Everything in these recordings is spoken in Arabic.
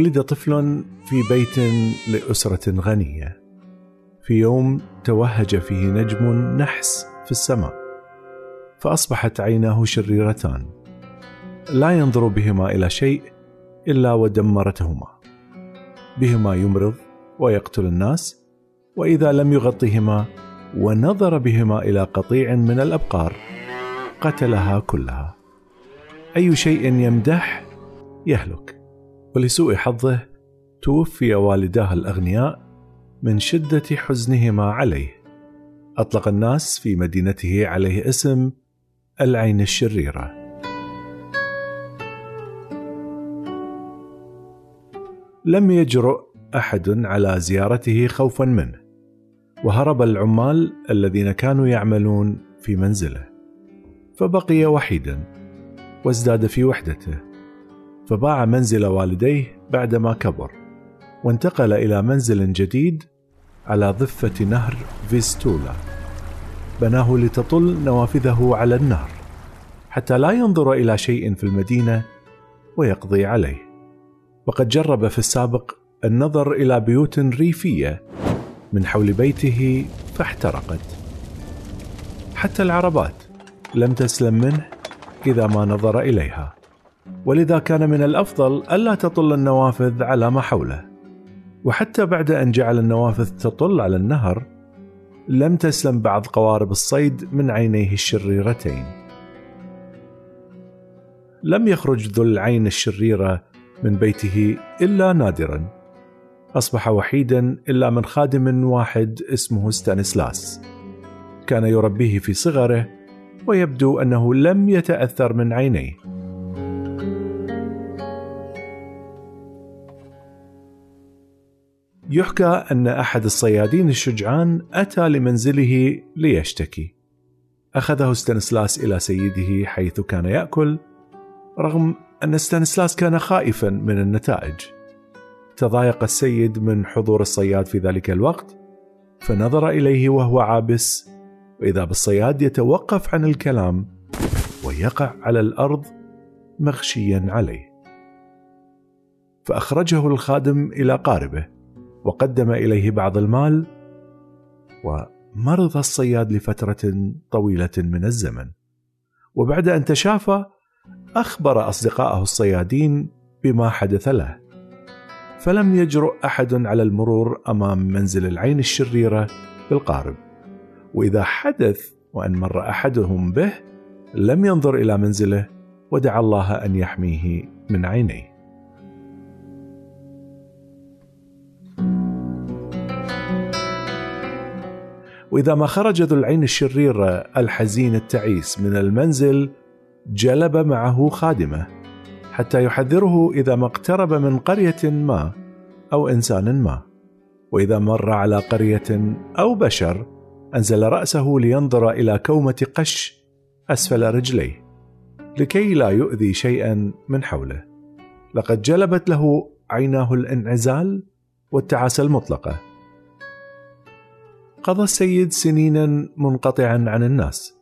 ولد طفل في بيت لأسرة غنية. في يوم توهج فيه نجم نحس في السماء فأصبحت عيناه شريرتان. لا ينظر بهما إلى شيء إلا ودمرتهما. بهما يمرض ويقتل الناس وإذا لم يغطهما ونظر بهما إلى قطيع من الأبقار قتلها كلها. أي شيء يمدح يهلك. ولسوء حظه توفي والداه الأغنياء من شدة حزنهما عليه. أطلق الناس في مدينته عليه اسم العين الشريرة. لم يجرؤ أحد على زيارته خوفا منه وهرب العمال الذين كانوا يعملون في منزله فبقي وحيدا وازداد في وحدته. فباع منزل والديه بعدما كبر وانتقل إلى منزل جديد على ضفة نهر فيستولا. بناه لتطل نوافذه على النهر حتى لا ينظر إلى شيء في المدينة ويقضي عليه. وقد جرب في السابق النظر إلى بيوت ريفية من حول بيته فاحترقت. حتى العربات لم تسلم منه إذا ما نظر إليها. ولذا كان من الأفضل ألا تطل النوافذ على ما حوله. وحتى بعد أن جعل النوافذ تطل على النهر لم تسلم بعض قوارب الصيد من عينيه الشريرتين. لم يخرج ذو العين الشريرة من بيته إلا نادرا. أصبح وحيدا إلا من خادم واحد اسمه ستانسلاس كان يربيه في صغره ويبدو أنه لم يتأثر من عينيه. يحكى أن أحد الصيادين الشجعان أتى لمنزله ليشتكي. أخذه ستانسلاس إلى سيده حيث كان يأكل، رغم أن ستانسلاس كان خائفا من النتائج. تضايق السيد من حضور الصياد في ذلك الوقت، فنظر إليه وهو عابس، وإذا بالصياد يتوقف عن الكلام ويقع على الأرض مغشيا عليه. فأخرجه الخادم إلى قاربه وقدم إليه بعض المال ومرض الصياد لفترة طويلة من الزمن. وبعد أن تشافى أخبر اصدقائه الصيادين بما حدث له. فلم يجرؤ أحد على المرور أمام منزل العين الشريرة بالقارب وإذا حدث وأن مر أحدهم به لم ينظر إلى منزله ودعا الله أن يحميه من عينيه. وإذا ما خرج ذو العين الشرير الحزين التعيس من المنزل جلب معه خادمه حتى يحذره إذا ما اقترب من قرية ما أو إنسان ما. وإذا مر على قرية أو بشر أنزل رأسه لينظر إلى كومة قش أسفل رجليه لكي لا يؤذي شيئا من حوله. لقد جلبت له عيناه الانعزال والتعاسة المطلقة. قضى السيد سنينا منقطعا عن الناس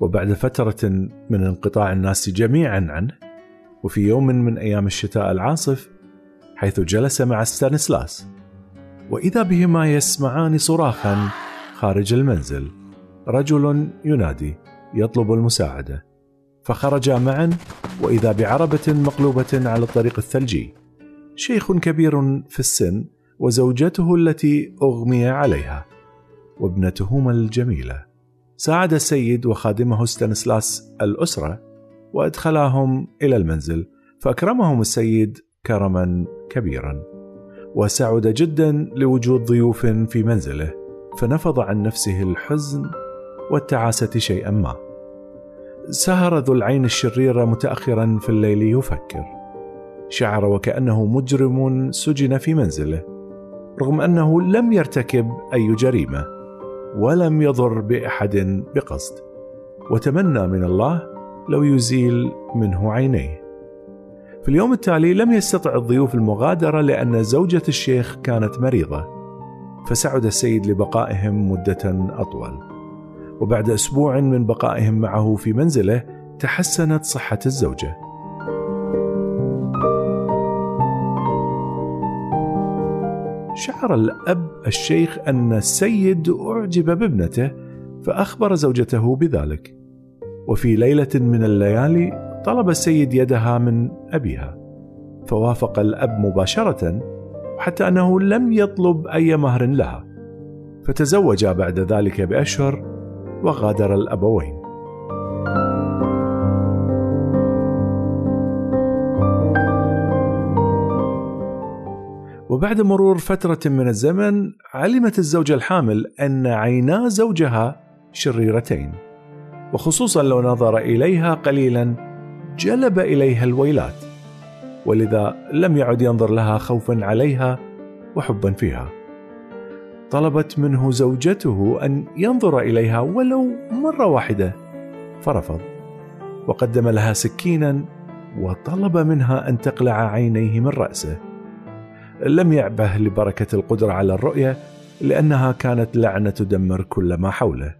وبعد فترة من انقطاع الناس جميعا عنه وفي يوم من أيام الشتاء العاصف حيث جلس مع ستانسلاس وإذا بهما يسمعان صراخا خارج المنزل رجل ينادي يطلب المساعدة فخرجا معا وإذا بعربة مقلوبة على الطريق الثلجي شيخ كبير في السن وزوجته التي أغمي عليها. وابنتهما الجميلة. ساعد السيد وخادمه ستانسلاس الأسرة وأدخلاهم إلى المنزل فأكرمهم السيد كرما كبيرا. وسعد جدا لوجود ضيوف في منزله فنفض عن نفسه الحزن والتعاسة شيئا ما. سهر ذو العين الشريرة متأخرا في الليل يفكر. شعر وكأنه مجرم سجن في منزله رغم أنه لم يرتكب أي جريمة. ولم يضر بأحد بقصد. وتمنى من الله لو يزيل منه عينيه. في اليوم التالي لم يستطع الضيوف المغادرة لأن زوجة الشيخ كانت مريضة. فسعد السيد لبقائهم مدة أطول. وبعد أسبوع من بقائهم معه في منزله تحسنت صحة الزوجة. شعر الأب الشيخ أن السيد أعجب بابنته فأخبر زوجته بذلك. وفي ليلة من الليالي طلب السيد يدها من أبيها فوافق الأب مباشرة حتى أنه لم يطلب أي مهر لها فتزوجا بعد ذلك بأشهر وغادر الأبوين. وبعد مرور فترة من الزمن علمت الزوجة الحامل أن عينا زوجها شريرتين. وخصوصا لو نظر إليها قليلا جلب إليها الويلات. ولذا لم يعد ينظر لها خوفا عليها وحبا فيها. طلبت منه زوجته أن ينظر إليها ولو مرة واحدة فرفض. وقدم لها سكينا وطلب منها أن تقلع عينيه من رأسه. لم يعبه لبركة القدرة على الرؤية لأنها كانت لعنة تدمر كل ما حوله.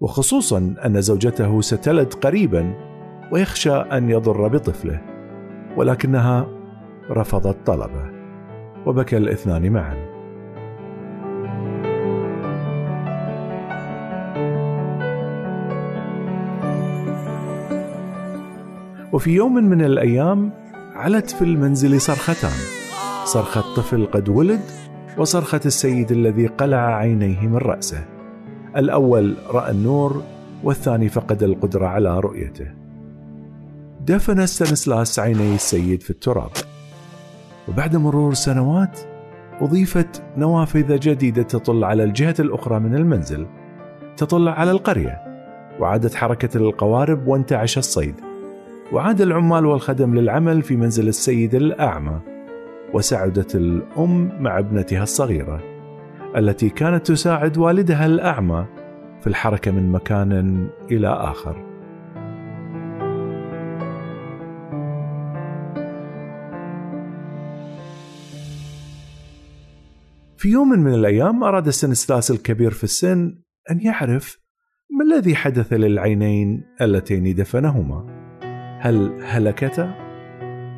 وخصوصا أن زوجته ستلد قريبا ويخشى أن يضر بطفله ولكنها رفضت طلبه وبكى الاثنان معا. وفي يوم من الأيام علت في المنزل صرختان. صرخه طفل قد ولد وصرخه السيد الذي قلع عينيه من رأسه. الأول رأى النور والثاني فقد القدرة على رؤيته. دفن ستانسلاس عيني السيد في التراب. وبعد مرور سنوات أضيفت نوافذ جديدة تطل على الجهة الأخرى من المنزل. تطل على القرية. وعادت حركة القوارب وانتعش الصيد. وعاد العمال والخدم للعمل في منزل السيد الأعمى. وسعدت الأم مع ابنتها الصغيرة التي كانت تساعد والدها الأعمى في الحركة من مكان إلى آخر في يوم من الأيام أراد السنستاس الكبير في السن أن يعرف ما الذي حدث للعينين اللتين دفنهما هل هلكتا؟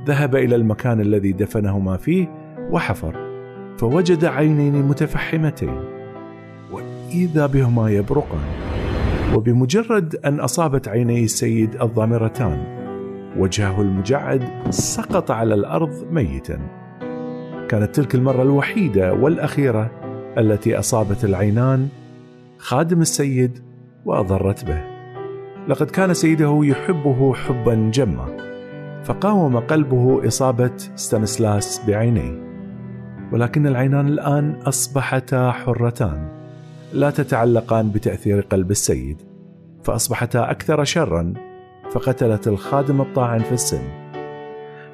ذهب إلى المكان الذي دفنهما فيه وحفر فوجد عينين متفحمتين وإذا بهما يبرقان وبمجرد أن أصابت عيني السيد الضامرتان وجهه المجعد سقط على الأرض ميتا كانت تلك المرة الوحيدة والأخيرة التي أصابت العينان خادم السيد وأضرت به. لقد كان سيده يحبه حبا جما، فقاوم قلبه إصابة ستانسلاس بعينيه. ولكن العينان الآن أصبحتا حرتان، لا تتعلقان بتأثير قلب السيد، فأصبحتا أكثر شرا، فقتلت الخادم الطاعن في السن.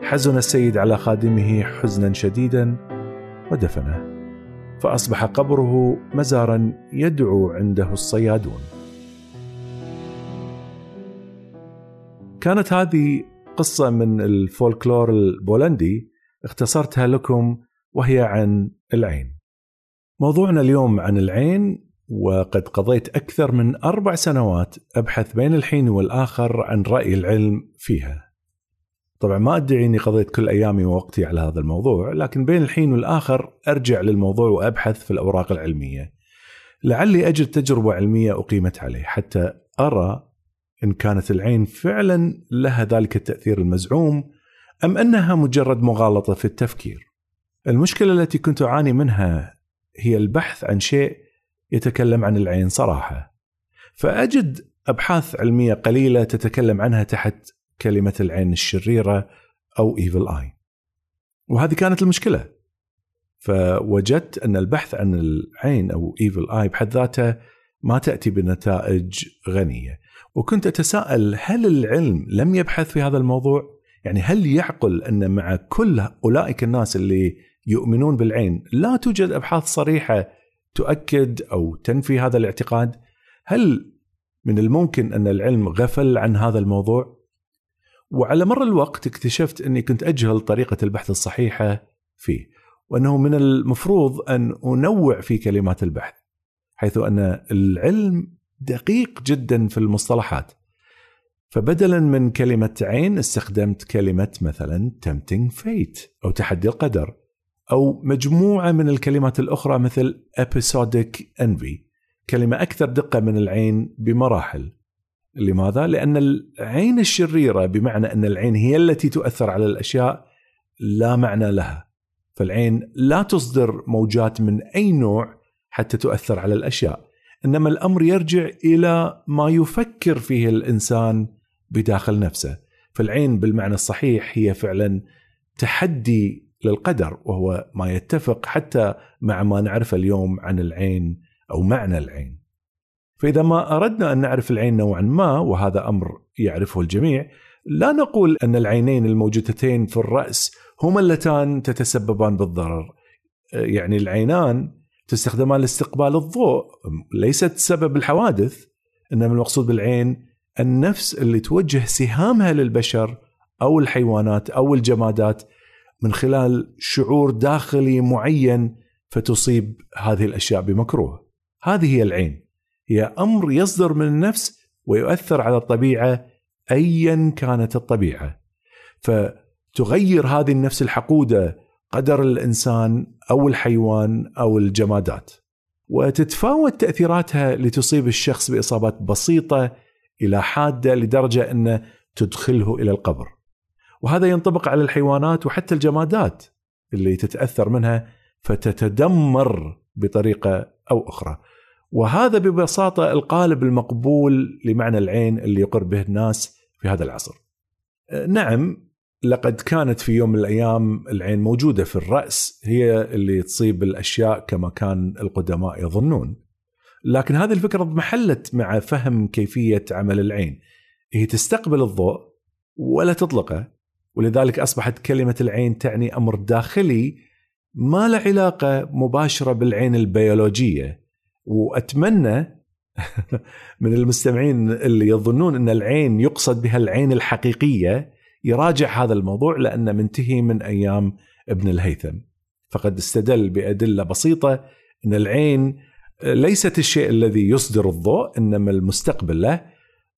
حزن السيد على خادمه حزنا شديدا ودفنه فأصبح قبره مزارا يدعو عنده الصيادون كانت هذه قصة من الفولكلور البولندي اختصرتها لكم وهي عن العين. موضوعنا اليوم عن العين وقد قضيت أكثر من أربع سنوات أبحث بين الحين والآخر عن رأي العلم فيها. طبعا ما ادعي إني قضيت كل أيامي ووقتي على هذا الموضوع لكن بين الحين والآخر أرجع للموضوع وأبحث في الأوراق العلمية. لعلي أجد تجربة علمية أقيمت عليه حتى أرى إن كانت العين فعلا لها ذلك التأثير المزعوم أم أنها مجرد مغالطة في التفكير. المشكلة التي كنت أعاني منها هي البحث عن شيء يتكلم عن العين صراحة. فأجد أبحاث علمية قليلة تتكلم عنها تحت كلمة العين الشريرة أو evil eye وهذه كانت المشكلة فوجدت أن البحث عن العين أو evil eye بحد ذاته ما تأتي بنتائج غنية وكنت أتساءل هل العلم لم يبحث في هذا الموضوع؟ يعني هل يعقل أن مع كل أولئك الناس اللي يؤمنون بالعين لا توجد أبحاث صريحة تؤكد أو تنفي هذا الاعتقاد؟ هل من الممكن أن العلم غفل عن هذا الموضوع؟ وعلى مر الوقت اكتشفت أني كنت أجهل طريقة البحث الصحيحة فيه وأنه من المفروض أن أنوع في كلمات البحث حيث أن العلم دقيق جدا في المصطلحات. فبدلا من كلمة عين استخدمت كلمة مثلا tempting fate أو تحدي القدر أو مجموعة من الكلمات الأخرى مثل episodic envy كلمة أكثر دقة من العين بمراحل. لماذا؟ لأن العين الشريرة بمعنى أن العين هي التي تؤثر على الأشياء لا معنى لها. فالعين لا تصدر موجات من أي نوع حتى تؤثر على الأشياء. إنما الأمر يرجع إلى ما يفكر فيه الإنسان بداخل نفسه فالعين بالمعنى الصحيح هي فعلا تحدي للقدر وهو ما يتفق حتى مع ما نعرفه اليوم عن العين أو معنى العين. فإذا ما أردنا أن نعرف العين نوعا ما وهذا أمر يعرفه الجميع لا نقول أن العينين الموجودتين في الرأس هما اللتان تتسببان بالضرر. يعني العينان تستخدمان لاستقبال الضوء ليست سبب الحوادث إنما المقصود بالعين النفس اللي توجه سهامها للبشر أو الحيوانات أو الجمادات من خلال شعور داخلي معين فتصيب هذه الأشياء بمكروه. هذه هي العين. هي أمر يصدر من النفس ويؤثر على الطبيعة ايا كانت الطبيعة. فتغير هذه النفس الحقودة قدر الإنسان أو الحيوان أو الجمادات. وتتفاوت تأثيراتها لتصيب الشخص بإصابات بسيطة إلى حادة لدرجة أنه تدخله إلى القبر. وهذا ينطبق على الحيوانات وحتى الجمادات اللي تتأثر منها فتتدمر بطريقة أو أخرى. وهذا ببساطة القالب المقبول لمعنى العين اللي يقر به الناس في هذا العصر. نعم لقد كانت في يوم من الأيام العين موجودة في الرأس هي اللي تصيب الأشياء كما كان القدماء يظنون. لكن هذه الفكرة اضمحلت مع فهم كيفية عمل العين. هي تستقبل الضوء ولا تطلقه ولذلك أصبحت كلمة العين تعني أمر داخلي ما له علاقة مباشرة بالعين البيولوجية وأتمنى من المستمعين اللي يظنون أن العين يقصد بها العين الحقيقية يراجع هذا الموضوع لأنه منتهي من أيام ابن الهيثم. فقد استدل بأدلة بسيطة إن العين ليست الشيء الذي يصدر الضوء إنما المستقبل له.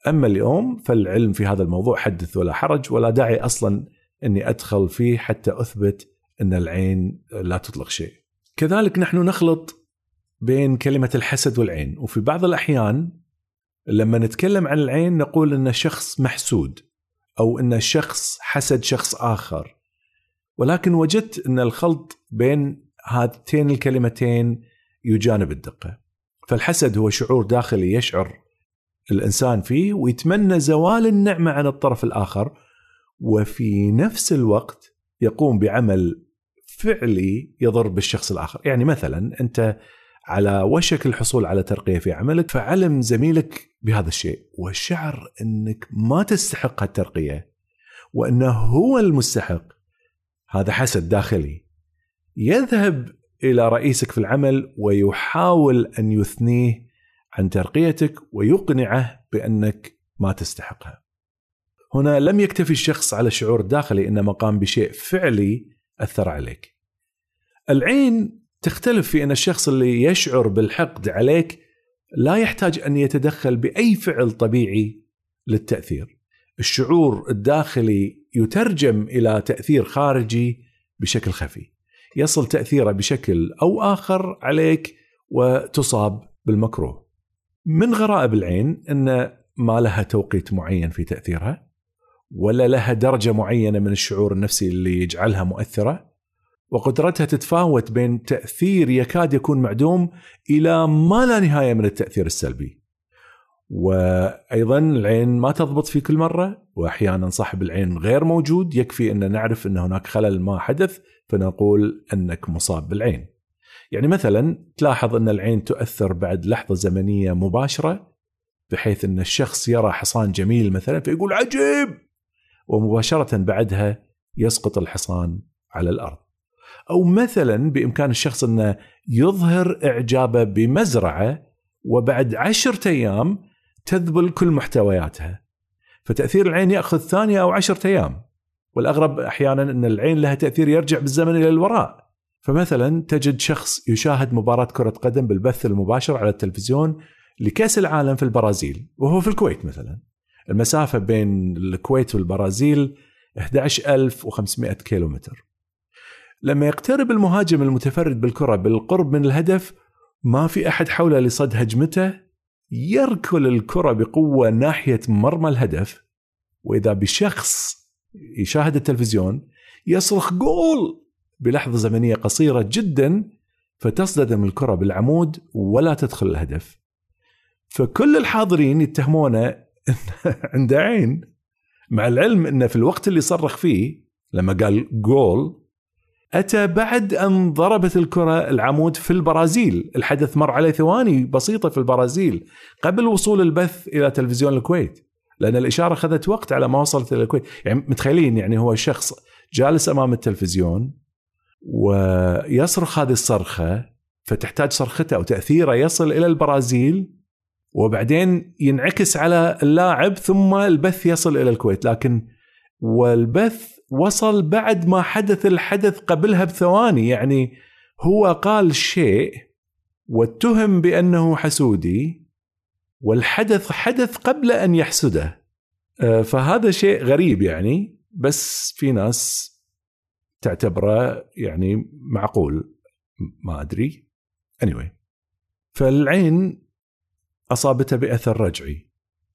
أما اليوم فالعلم في هذا الموضوع حدث ولا حرج ولا داعي أصلا إني أدخل فيه حتى أثبت إن العين لا تطلق شيء. كذلك نحن نخلط بين كلمة الحسد والعين وفي بعض الأحيان لما نتكلم عن العين نقول إن شخص محسود. أو أن شخص حسد شخص آخر. ولكن وجدت أن الخلط بين هاتين الكلمتين يجانب الدقة. فالحسد هو شعور داخلي يشعر الإنسان فيه ويتمنى زوال النعمة عن الطرف الآخر وفي نفس الوقت يقوم بعمل فعلي يضر بالشخص الآخر، يعني مثلا أنت على وشك الحصول على ترقية في عملك فعلم زميلك بهذا الشيء وشعر إنك ما تستحق هالترقية وإنه هو المستحق هذا حسد داخلي يذهب إلى رئيسك في العمل ويحاول أن يثنيه عن ترقيتك ويقنعه بأنك ما تستحقها. هنا لم يكتفي الشخص على الشعور الداخلي إنما قام بشيء فعلي أثر عليك. العين تختلف في أن الشخص اللي يشعر بالحقد عليك لا يحتاج أن يتدخل بأي فعل طبيعي للتأثير. الشعور الداخلي يترجم إلى تأثير خارجي بشكل خفي. يصل تأثيره بشكل أو آخر عليك وتصاب بالمكروه. من غرائب العين أن ما لها توقيت معين في تأثيرها ولا لها درجة معينة من الشعور النفسي اللي يجعلها مؤثرة وقدرتها تتفاوت بين تأثير يكاد يكون معدوم إلى ما لا نهاية من التأثير السلبي. وأيضا العين ما تضبط في كل مرة واحيانا صاحب العين غير موجود يكفي أن نعرف أن هناك خلل ما حدث فنقول أنك مصاب بالعين. يعني مثلا تلاحظ أن العين تؤثر بعد لحظة زمنية مباشرة بحيث أن الشخص يرى حصان جميل مثلا فيقول عجيب ومباشرة بعدها يسقط الحصان على الأرض. أو مثلا بإمكان الشخص انه يظهر إعجابه بمزرعة وبعد عشرة أيام تذبل كل محتوياتها. فتأثير العين يأخذ ثانية أو عشرة أيام. والأغرب أحيانا أن العين لها تأثير يرجع بالزمن إلى الوراء. فمثلا تجد شخص يشاهد مباراة كرة قدم بالبث المباشر على التلفزيون لكأس العالم في البرازيل وهو في الكويت مثلا. المسافة بين الكويت والبرازيل 11500 كيلومتر. لما يقترب المهاجم المتفرد بالكرة بالقرب من الهدف ما في أحد حوله لصد هجمته يركل الكرة بقوة ناحية مرمى الهدف وإذا بشخص يشاهد التلفزيون يصرخ جول بلحظة زمنية قصيرة جدا فتصدم الكرة بالعمود ولا تدخل الهدف. فكل الحاضرين يتهمونه عنده عين مع العلم إنه في الوقت اللي صرخ فيه لما قال جول أتى بعد أن ضربت الكرة العمود في البرازيل. الحدث مر عليه ثواني بسيطة في البرازيل قبل وصول البث إلى تلفزيون الكويت لأن الإشارة أخذت وقت على ما وصلت إلى الكويت. يعني متخيلين يعني هو شخص جالس أمام التلفزيون ويصرخ هذه الصرخة فتحتاج صرخته أو تأثيره يصل إلى البرازيل وبعدين ينعكس على اللاعب ثم البث يصل إلى الكويت. لكن والبث وصل بعد ما حدث الحدث قبلها بثواني. يعني هو قال شيء واتهم بأنه حسودي والحدث حدث قبل أن يحسده. آه، فهذا شيء غريب يعني بس في ناس تعتبره يعني معقول. ما أدري. Anyway. فالعين أصابته بأثر رجعي.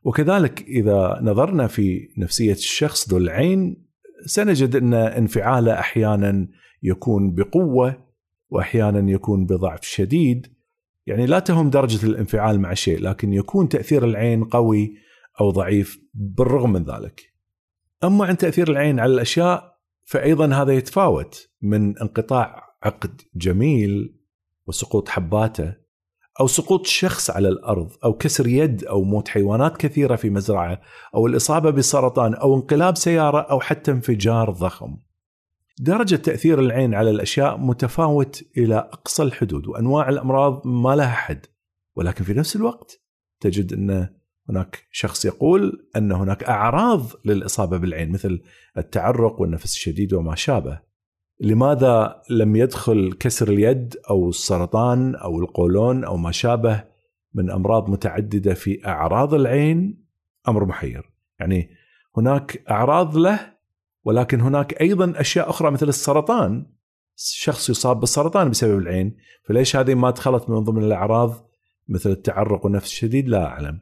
وكذلك إذا نظرنا في نفسية الشخص ذو العين سنجد إن انفعاله أحيانا يكون بقوة واحيانا يكون بضعف شديد يعني لا تهم درجة الانفعال مع شيء لكن يكون تأثير العين قوي أو ضعيف بالرغم من ذلك. أما عن تأثير العين على الأشياء فايضا هذا يتفاوت من انقطاع عقد جميل وسقوط حباته أو سقوط شخص على الأرض أو كسر يد أو موت حيوانات كثيرة في مزرعة أو الإصابة بالسرطان أو انقلاب سيارة أو حتى انفجار ضخم. درجة تأثير العين على الأشياء متفاوت إلى أقصى الحدود وأنواع الأمراض ما لها حد ولكن في نفس الوقت تجد أن هناك شخص يقول أن هناك أعراض للإصابة بالعين مثل التعرق والنفس الشديد وما شابه. لماذا لم يدخل كسر اليد أو السرطان أو القولون أو ما شابه من أمراض متعددة في أعراض العين؟ أمر محير. يعني هناك أعراض له ولكن هناك أيضا أشياء أخرى مثل السرطان. شخص يصاب بالسرطان بسبب العين فليش هذه ما دخلت من ضمن الأعراض مثل التعرق والنفس الشديد؟ لا أعلم.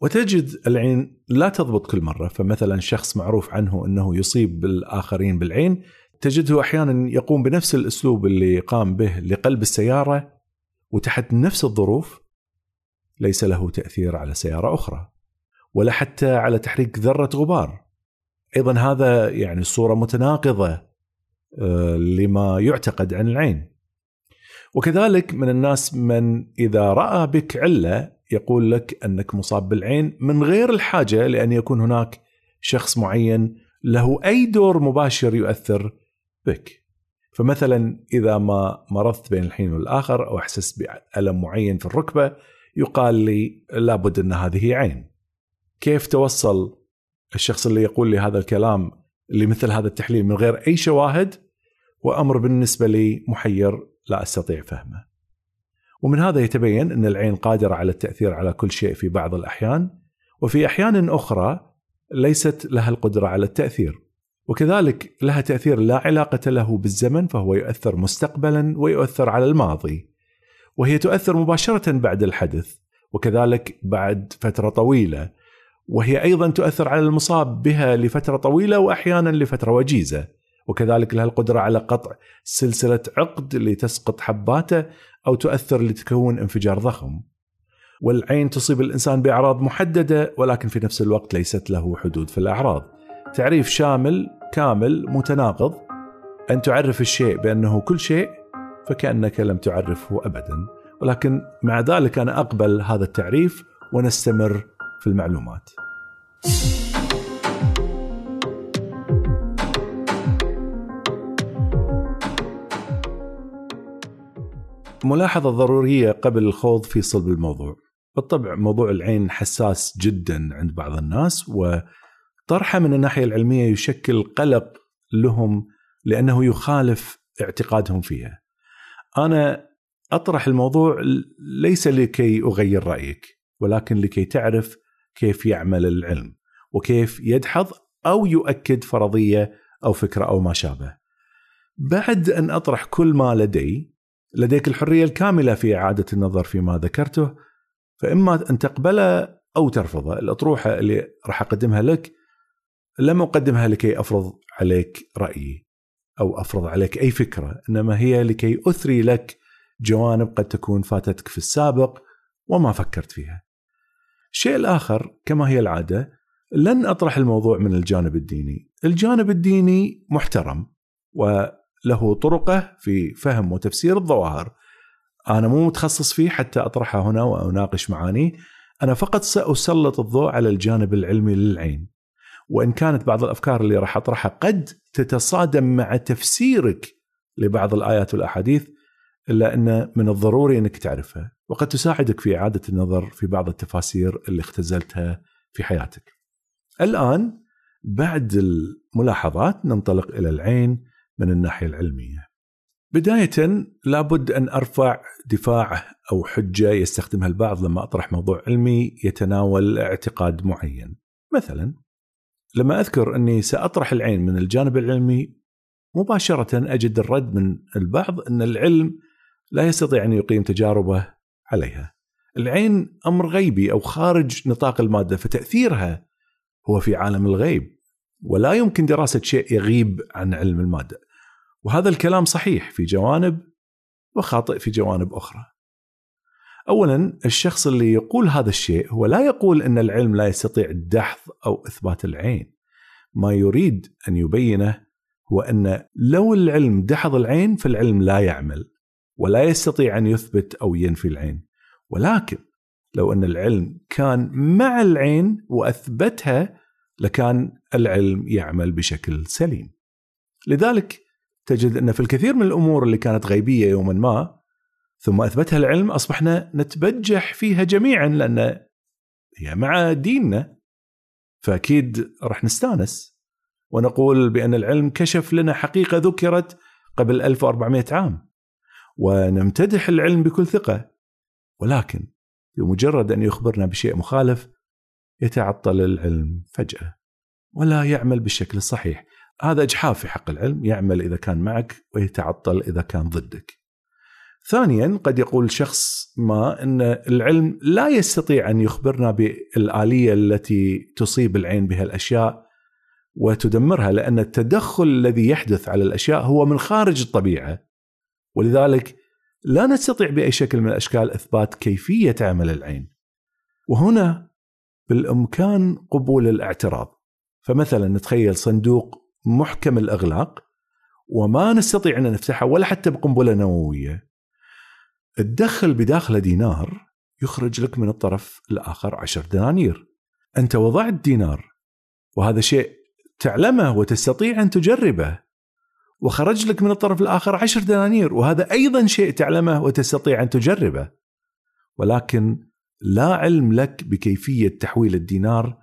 وتجد العين لا تضبط كل مرة فمثلا شخص معروف عنه أنه يصيب بالآخرين بالعين تجده أحيانا يقوم بنفس الأسلوب اللي قام به لقلب السيارة وتحت نفس الظروف ليس له تأثير على سيارة أخرى ولا حتى على تحريك ذرة غبار. أيضا هذا يعني صورة متناقضة آه، لما يعتقد عن العين. وكذلك من الناس من إذا رأى بك علة يقول لك أنك مصاب بالعين من غير الحاجة لأن يكون هناك شخص معين له أي دور مباشر يؤثر بك. فمثلا إذا ما مرضت بين الحين والآخر أو أحسست بألم معين في الركبة يقال لي لابد أن هذه عين. كيف توصل الشخص اللي يقول لي هذا الكلام لمثل هذا التحليل من غير أي شواهد؟ وأمر بالنسبة لي محير لا أستطيع فهمه. ومن هذا يتبين أن العين قادرة على التأثير على كل شيء في بعض الأحيان وفي أحيان أخرى ليست لها القدرة على التأثير. وكذلك لها تأثير لا علاقة له بالزمن فهو يؤثر مستقبلا ويؤثر على الماضي. وهي تؤثر مباشرة بعد الحدث وكذلك بعد فترة طويلة. وهي أيضا تؤثر على المصاب بها لفترة طويلة وأحيانا لفترة وجيزة. وكذلك لها القدرة على قطع سلسلة عقد لتسقط حباته أو تؤثر لتكون انفجار ضخم. والعين تصيب الإنسان بأعراض محددة ولكن في نفس الوقت ليست له حدود في الأعراض. تعريف شامل كامل متناقض أن تعرف الشيء بأنه كل شيء فكأنك لم تعرفه ابدا ولكن مع ذلك أنا أقبل هذا التعريف ونستمر في المعلومات. ملاحظة ضرورية قبل الخوض في صلب الموضوع. بالطبع موضوع العين حساس جدا عند بعض الناس وطرحه من الناحية العلمية يشكل قلق لهم لأنه يخالف اعتقادهم فيها. أنا أطرح الموضوع ليس لكي أغير رأيك ولكن لكي تعرف كيف يعمل العلم وكيف يدحض أو يؤكد فرضية أو فكرة أو ما شابه. بعد أن أطرح كل ما لدي لديك الحرية الكاملة في إعادة النظر فيما ذكرته فإما أن تقبله أو ترفضه الأطروحة اللي راح أقدمها لك لم أقدمها لكي أفرض عليك رأيي أو أفرض عليك أي فكرة إنما هي لكي أثري لك جوانب قد تكون فاتتك في السابق وما فكرت فيها. الشيء الآخر كما هي العادة لن أطرح الموضوع من الجانب الديني. الجانب الديني محترم و له طرقه في فهم وتفسير الظواهر. أنا مو متخصص فيه حتى اطرحها هنا وأناقش معانيه. أنا فقط سأسلط الضوء على الجانب العلمي للعين. وإن كانت بعض الأفكار اللي راح أطرحها قد تتصادم مع تفسيرك لبعض الآيات والأحاديث إلا أن من الضروري أنك تعرفها وقد تساعدك في إعادة النظر في بعض التفاسير اللي اختزلتها في حياتك. الآن بعد الملاحظات ننطلق إلى العين من الناحية العلمية. بداية لابد أن أرفع دفاع أو حجة يستخدمها البعض لما أطرح موضوع علمي يتناول اعتقاد معين. مثلا لما أذكر أني سأطرح العين من الجانب العلمي مباشرة أجد الرد من البعض أن العلم لا يستطيع أن يقيم تجاربه عليها. العين أمر غيبي أو خارج نطاق المادة فتأثيرها هو في عالم الغيب ولا يمكن دراسة شيء يغيب عن علم المادة. وهذا الكلام صحيح في جوانب وخاطئ في جوانب أخرى. اولا الشخص اللي يقول هذا الشيء هو لا يقول إن العلم لا يستطيع الدحض أو إثبات العين. ما يريد أن يبينه هو إن لو العلم دحض العين فالعلم لا يعمل ولا يستطيع أن يثبت أو ينفي العين. ولكن لو إن العلم كان مع العين وأثبتها لكان العلم يعمل بشكل سليم. لذلك تجد إن في الكثير من الأمور اللي كانت غيبية يوما ما ثم أثبتها العلم أصبحنا نتبجح فيها جميعا لأن هي مع ديننا. فأكيد راح نستانس ونقول بأن العلم كشف لنا حقيقة ذكرت قبل 1400 عام. ونمتدح العلم بكل ثقة. ولكن بمجرد أن يخبرنا بشيء مخالف يتعطل العلم فجأة ولا يعمل بالشكل الصحيح. هذا إجحاف في حق العلم يعمل إذا كان معك ويتعطل إذا كان ضدك. ثانيا قد يقول شخص ما إن العلم لا يستطيع أن يخبرنا بالآلية التي تصيب العين بها الأشياء وتدمرها لأن التدخل الذي يحدث على الأشياء هو من خارج الطبيعة ولذلك لا نستطيع بأي شكل من الأشكال إثبات كيفية عمل العين. وهنا بالإمكان قبول الاعتراض. فمثلا نتخيل صندوق محكم الأغلاق وما نستطيع أن نفتحه ولا حتى بقنبلة نووية تدخل بداخله دينار يخرج لك من الطرف الآخر عشر دنانير. أنت وضعت دينار وهذا شيء تعلمه وتستطيع أن تجربه وخرج لك من الطرف الآخر عشر دنانير وهذا أيضا شيء تعلمه وتستطيع أن تجربه. ولكن لا علم لك بكيفية تحويل الدينار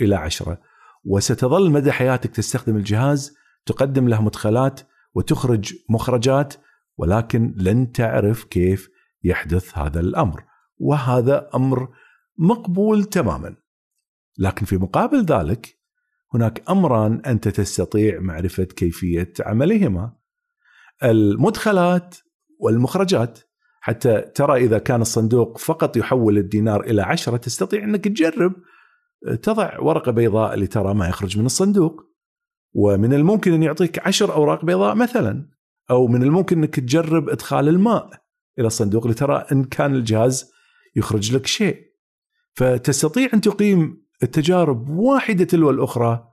إلى عشرة. وستظل مدى حياتك تستخدم الجهاز تقدم له مدخلات وتخرج مخرجات ولكن لن تعرف كيف يحدث هذا الأمر وهذا أمر مقبول تماما. لكن في مقابل ذلك هناك أمران انت تستطيع معرفة كيفية عملهما. المدخلات والمخرجات. حتى ترى إذا كان الصندوق فقط يحول الدينار إلى عشرة تستطيع أنك تجرب تضع ورقة بيضاء لترى ما يخرج من الصندوق. ومن الممكن أن يعطيك عشر أوراق بيضاء مثلا أو من الممكن أنك تجرب إدخال الماء. إلى الصندوق لترى إن كان الجهاز يخرج لك شيء فتستطيع أن تقيم التجارب واحدة تلو الأخرى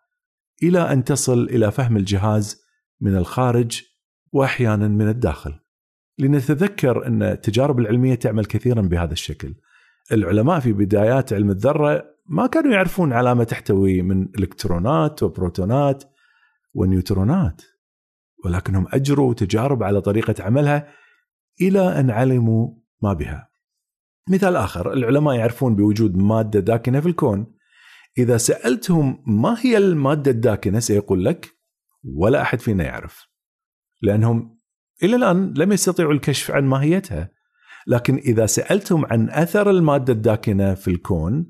إلى أن تصل إلى فهم الجهاز من الخارج وأحيانا من الداخل. لنتذكر أن التجارب العلمية تعمل كثيرا بهذا الشكل. العلماء في بدايات علم الذرة ما كانوا يعرفون علامة تحتوي من إلكترونات وبروتونات ونيوترونات ولكنهم أجروا تجارب على طريقة عملها إلى أن علموا ما بها. مثال آخر العلماء يعرفون بوجود مادة داكنة في الكون. إذا سألتهم ما هي المادة الداكنة سيقول لك ولا أحد فينا يعرف. لأنهم إلى الآن لم يستطيعوا الكشف عن ماهيتها. لكن إذا سألتهم عن أثر المادة الداكنة في الكون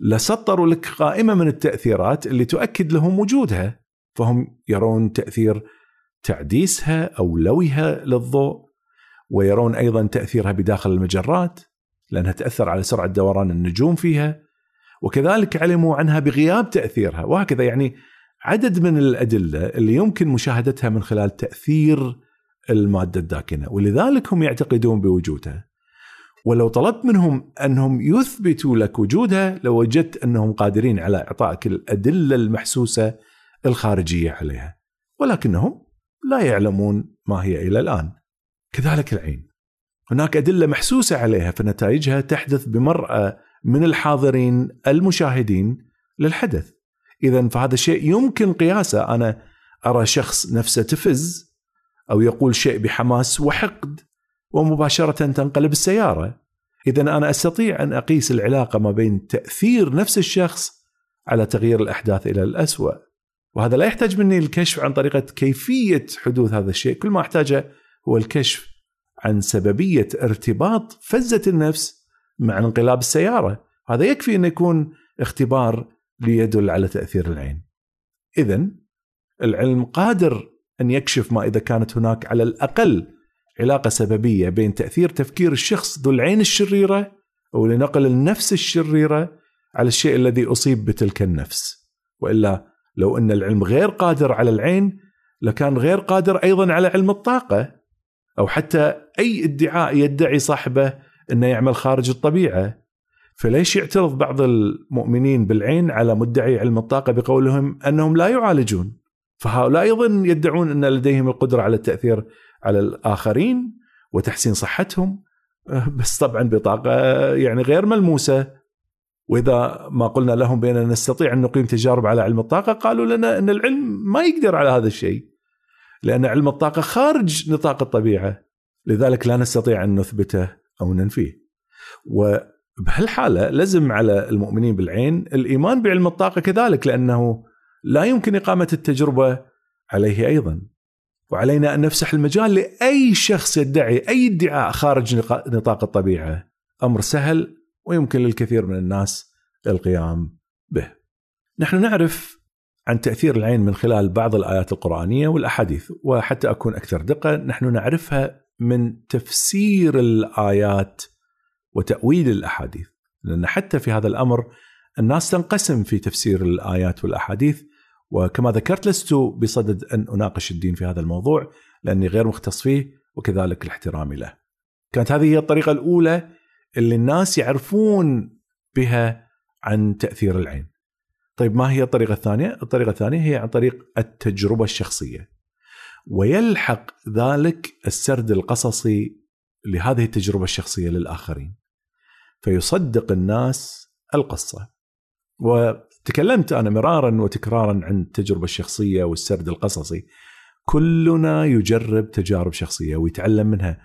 لسطروا لك قائمة من التأثيرات اللي تؤكد لهم وجودها فهم يرون تأثير تعديسها أو لويها للضوء ويرون أيضا تأثيرها بداخل المجرات لأنها تأثر على سرعة دوران النجوم فيها وكذلك علموا عنها بغياب تأثيرها وهكذا يعني عدد من الأدلة اللي يمكن مشاهدتها من خلال تأثير المادة الداكنة ولذلك هم يعتقدون بوجودها. ولو طلبت منهم أنهم يثبتوا لك وجودها لوجدت أنهم قادرين على إعطائك الأدلة المحسوسة الخارجية عليها ولكنهم لا يعلمون ما هي إلى الآن. كذلك العين. هناك أدلة محسوسة عليها فنتائجها تحدث بمرأى من الحاضرين المشاهدين للحدث. اذا فهذا الشيء يمكن قياسه. أنا أرى شخص نفسه تفز أو يقول شيء بحماس وحقد ومباشرة تنقلب السيارة. اذا أنا أستطيع أن أقيس العلاقة ما بين تأثير نفس الشخص على تغيير الأحداث إلى الاسوء وهذا لا يحتاج مني الكشف عن طريقة كيفية حدوث هذا الشيء. كل ما أحتاجه هو الكشف عن سببية ارتباط فزة النفس مع انقلاب السيارة. هذا يكفي أن يكون اختبار ليدل على تأثير العين. اذا العلم قادر أن يكشف ما إذا كانت هناك على الأقل علاقة سببية بين تأثير تفكير الشخص ذو العين الشريرة أو لنقل النفس الشريرة على الشيء الذي أصيب بتلك النفس. وإلا لو أن العلم غير قادر على العين لكان غير قادر أيضا على علم الطاقة. أو حتى أي ادعاء يدعي صاحبه إنه يعمل خارج الطبيعة. فليش يعترض بعض المؤمنين بالعين على مدعي علم الطاقة بقولهم أنهم لا يعالجون؟ فهؤلاء أيضا يدعون إن لديهم القدرة على التأثير على الآخرين وتحسين صحتهم بس طبعا بطاقة يعني غير ملموسة. وإذا ما قلنا لهم باننا نستطيع أن نقيم تجارب على علم الطاقة قالوا لنا إن العلم ما يقدر على هذا الشيء. لأن علم الطاقة خارج نطاق الطبيعة. لذلك لا نستطيع أن نثبته أو ننفيه. وبهالحالة لزم على المؤمنين بالعين الإيمان بعلم الطاقة كذلك لأنه لا يمكن إقامة التجربة عليه أيضا. وعلينا أن نفسح المجال لأي شخص يدعي أي ادعاء خارج نطاق الطبيعة. أمر سهل ويمكن للكثير من الناس القيام به. نحن نعرف عن تأثير العين من خلال بعض الآيات القرآنية والأحاديث وحتى أكون أكثر دقة نحن نعرفها من تفسير الآيات وتأويل الأحاديث لأن حتى في هذا الأمر الناس تنقسم في تفسير الآيات والأحاديث وكما ذكرت لست بصدد أن أناقش الدين في هذا الموضوع لأني غير مختص فيه وكذلك الاحترام له. كانت هذه هي الطريقة الأولى اللي الناس يعرفون بها عن تأثير العين. طيب ما هي الطريقة الثانية؟ الطريقة الثانية هي عن طريق التجربة الشخصية. ويلحق ذلك السرد القصصي لهذه التجربة الشخصية للآخرين. فيصدق الناس القصة. وتكلمت أنا مرارا وتكرارا عن التجربة الشخصية والسرد القصصي. كلنا يجرب تجارب شخصية ويتعلم منها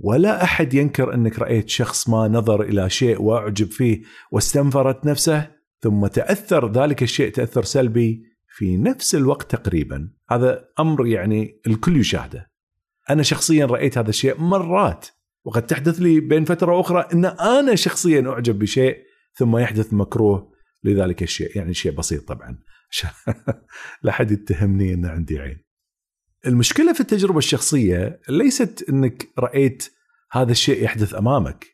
ولا أحد ينكر أنك رأيت شخص ما نظر إلى شيء وأعجب فيه واستنفرت نفسه ثم تأثر ذلك الشيء تأثر سلبي في نفس الوقت تقريبا. هذا أمر يعني الكل يشاهده. أنا شخصيا رأيت هذا الشيء مرات وقد تحدث لي بين فترة وأخرى إن أنا شخصيا أعجب بشيء ثم يحدث مكروه لذلك الشيء يعني شيء بسيط طبعا. لا حد يتهمني إن عندي عين. المشكلة في التجربة الشخصية ليست إنك رأيت هذا الشيء يحدث أمامك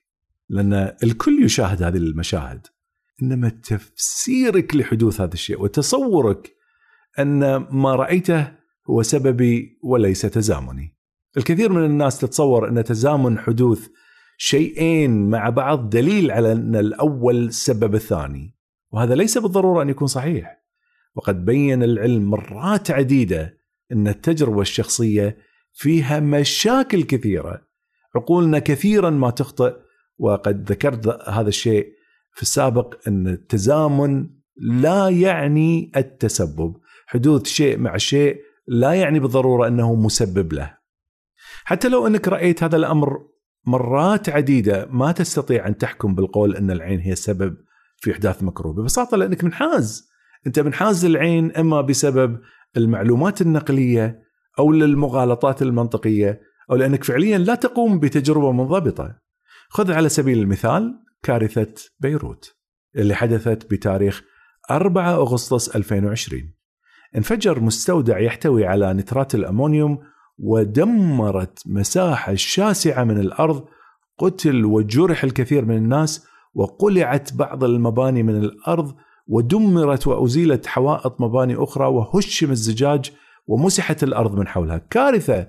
لأن الكل يشاهد هذه المشاهد. إنما تفسيرك لحدوث هذا الشيء وتصورك أن ما رأيته هو سببي وليس تزامني. الكثير من الناس تتصور أن تزامن حدوث شيئين مع بعض دليل على أن الأول سبب الثاني وهذا ليس بالضرورة أن يكون صحيح وقد بين العلم مرات عديدة أن التجربة الشخصية فيها مشاكل كثيرة عقولنا كثيرا ما تخطئ وقد ذكرت هذا الشيء في السابق أن التزامن لا يعني التسبب. حدوث شيء مع شيء لا يعني بالضرورة أنه مسبب له. حتى لو أنك رأيت هذا الأمر مرات عديدة ما تستطيع أن تحكم بالقول أن العين هي السبب في إحداث مكروه ببساطة لأنك منحاز. أنت منحاز للعين إما بسبب المعلومات النقلية أو للمغالطات المنطقية أو لأنك فعليا لا تقوم بتجربة منضبطة. خذ على سبيل المثال كارثة بيروت اللي حدثت بتاريخ 4 أغسطس 2020 انفجر مستودع يحتوي على نترات الأمونيوم ودمرت مساحة شاسعة من الأرض قتل وجرح الكثير من الناس وقلعت بعض المباني من الأرض ودمرت وأزيلت حوائط مباني أخرى وهشم الزجاج ومسحت الأرض من حولها. كارثة!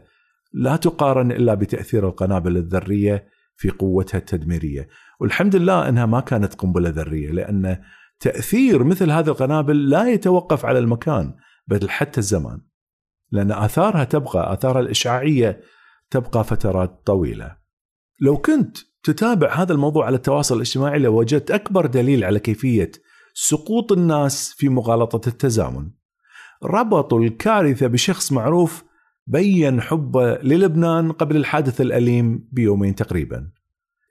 لا تقارن إلا بتأثير القنابل الذرية في قوتها التدميرية. والحمد لله أنها ما كانت قنبلة ذرية لأن تأثير مثل هذه القنابل لا يتوقف على المكان بل حتى الزمان. لأن آثارها تبقى آثارها الإشعاعية تبقى فترات طويلة. لو كنت تتابع هذا الموضوع على التواصل الاجتماعي لوجدت أكبر دليل على كيفية سقوط الناس في مغالطة التزامن. ربطوا الكارثة بشخص معروف بين حبه للبنان قبل الحادث الأليم بيومين تقريبا.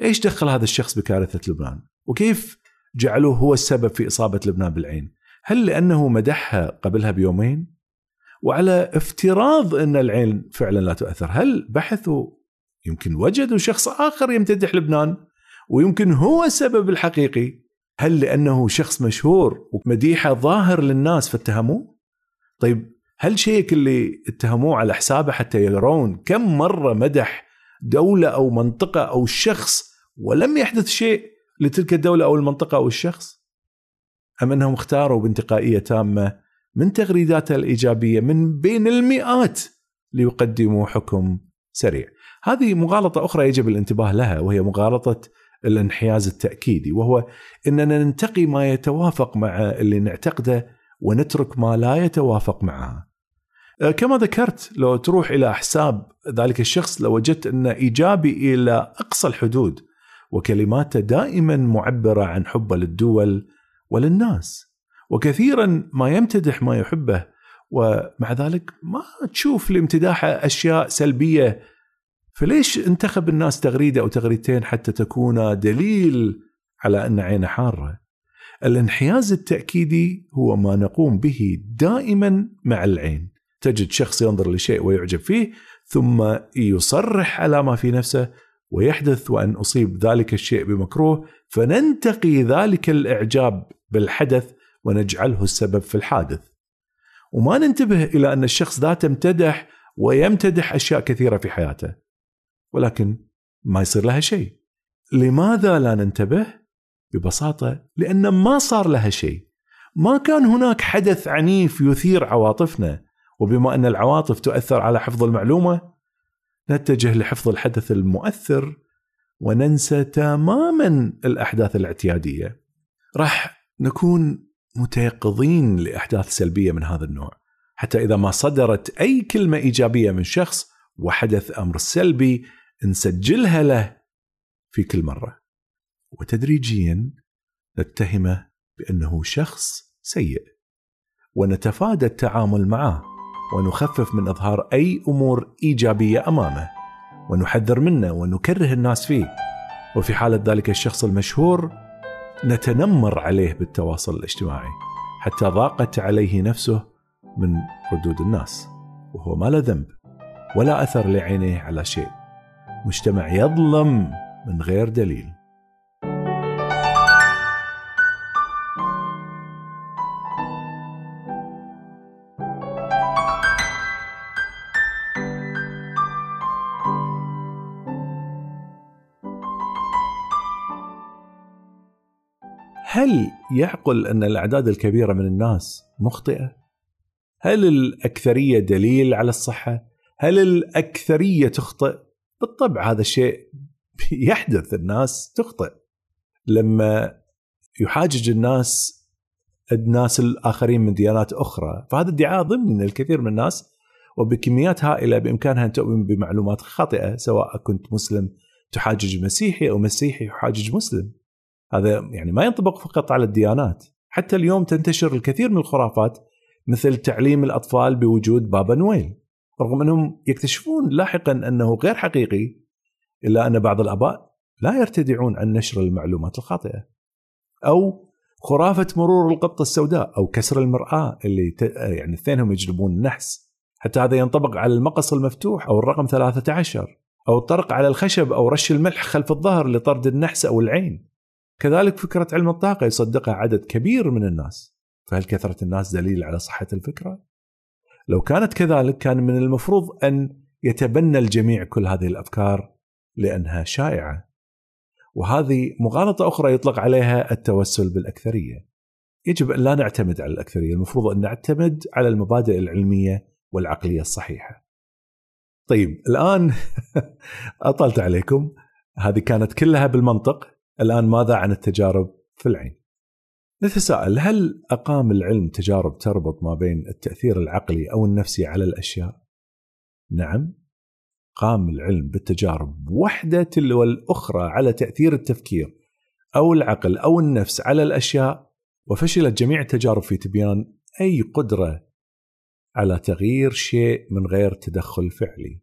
إيش دخل هذا الشخص بكارثة لبنان؟ وكيف جعلوه هو السبب في إصابة لبنان بالعين؟ هل لأنه مدحها قبلها بيومين؟ وعلى افتراض أن العين فعلا لا تؤثر هل بحثوا؟ يمكن وجدوا شخص آخر يمتدح لبنان ويمكن هو السبب الحقيقي. هل لأنه شخص مشهور ومديحة ظاهر للناس فاتهموه؟ طيب هل شيك اللي اتهموه على حسابه حتى يرون كم مرة مدح دولة أو منطقة أو شخص ولم يحدث شيء لتلك الدولة أو المنطقة أو الشخص؟ أم أنهم اختاروا بانتقائية تامة من تغريداتها الإيجابية من بين المئات ليقدموا حكم سريع. هذه مغالطة أخرى يجب الانتباه لها وهي مغالطة الانحياز التأكيدي وهو أننا ننتقي ما يتوافق مع اللي نعتقده ونترك ما لا يتوافق معها أه، كما ذكرت لو تروح إلى حساب ذلك الشخص لوجدت أنه إيجابي إلى أقصى الحدود وكلماته دائما معبرة عن حبه للدول وللناس وكثيرا ما يمتدح ما يحبه ومع ذلك ما تشوف لامتداحه أشياء سلبية فليش انتخب الناس تغريدة أو تغريدتين حتى تكون دليل على أن عينه حارة؟ الانحياز التأكيدي هو ما نقوم به دائما مع العين. تجد شخص ينظر لشيء ويعجب فيه ثم يصرح على ما في نفسه ويحدث وأن أصيب ذلك الشيء بمكروه فننتقي ذلك الإعجاب بالحدث ونجعله السبب في الحادث. وما ننتبه إلى أن الشخص ذاته امتدح ويمتدح أشياء كثيرة في حياته ولكن ما يصير لها شيء. لماذا لا ننتبه؟ ببساطة لأن ما صار لها شيء. ما كان هناك حدث عنيف يثير عواطفنا. وبما أن العواطف تؤثر على حفظ المعلومة نتجه لحفظ الحدث المؤثر وننسى تماما الأحداث الاعتيادية. راح نكون متيقظين لأحداث سلبية من هذا النوع. حتى إذا ما صدرت أي كلمة إيجابية من شخص وحدث أمر سلبي نسجلها له في كل مرة. وتدريجيا نتهمه بأنه شخص سيء ونتفادى التعامل معه. ونخفف من إظهار أي أمور إيجابية أمامه. ونحذر منه ونكره الناس فيه. وفي حالة ذلك الشخص المشهور نتنمر عليه بالتواصل الاجتماعي. حتى ضاقت عليه نفسه من ردود الناس. وهو ما له ذنب ولا أثر لعينيه على شيء. مجتمع يظلم من غير دليل. هل يعقل أن الأعداد الكبيرة من الناس مخطئة؟ هل الأكثرية دليل على الصحة؟ هل الأكثرية تخطئ؟ بالطبع هذا الشيء يحدث الناس تخطئ لما يحاجج الناس الناس الآخرين من ديانات أخرى فهذا ادعاء ضمني ان الكثير من الناس وبكميات هائلة بإمكانها أن تؤمن بمعلومات خاطئة سواء كنت مسلم تحاجج مسيحي أو مسيحي يحاجج مسلم هذا يعني ما ينطبق فقط على الديانات حتى اليوم تنتشر الكثير من الخرافات مثل تعليم الأطفال بوجود بابا نويل رغم أنهم يكتشفون لاحقا أنه غير حقيقي إلا أن بعض الآباء لا يرتدعون عن نشر المعلومات الخاطئة. أو خرافة مرور القطه السوداء أو كسر المرآة اللي ت... يعني الاثنينهم يجلبون النحس. حتى هذا ينطبق على المقص المفتوح أو الرقم 13 أو الطرق على الخشب أو رش الملح خلف الظهر لطرد النحس أو العين. كذلك فكرة علم الطاقة يصدقها عدد كبير من الناس. فهل كثرة الناس دليل على صحة الفكرة؟ لو كانت كذلك كان من المفروض أن يتبنى الجميع كل هذه الأفكار لأنها شائعة. وهذه مغالطة أخرى يطلق عليها التوسل بالأكثرية. يجب أن لا نعتمد على الأكثرية المفروض أن نعتمد على المبادئ العلمية والعقلية الصحيحة. طيب الآن أطلت عليكم. هذه كانت كلها بالمنطق. الآن ماذا عن التجارب في العين. نتساءل هل أقام العلم تجارب تربط ما بين التأثير العقلي أو النفسي على الأشياء؟ نعم. قام العلم بالتجارب وحدة تلو الاخرى على تأثير التفكير أو العقل أو النفس على الأشياء وفشلت جميع التجارب في تبيان أي قدرة على تغيير شيء من غير تدخل فعلي.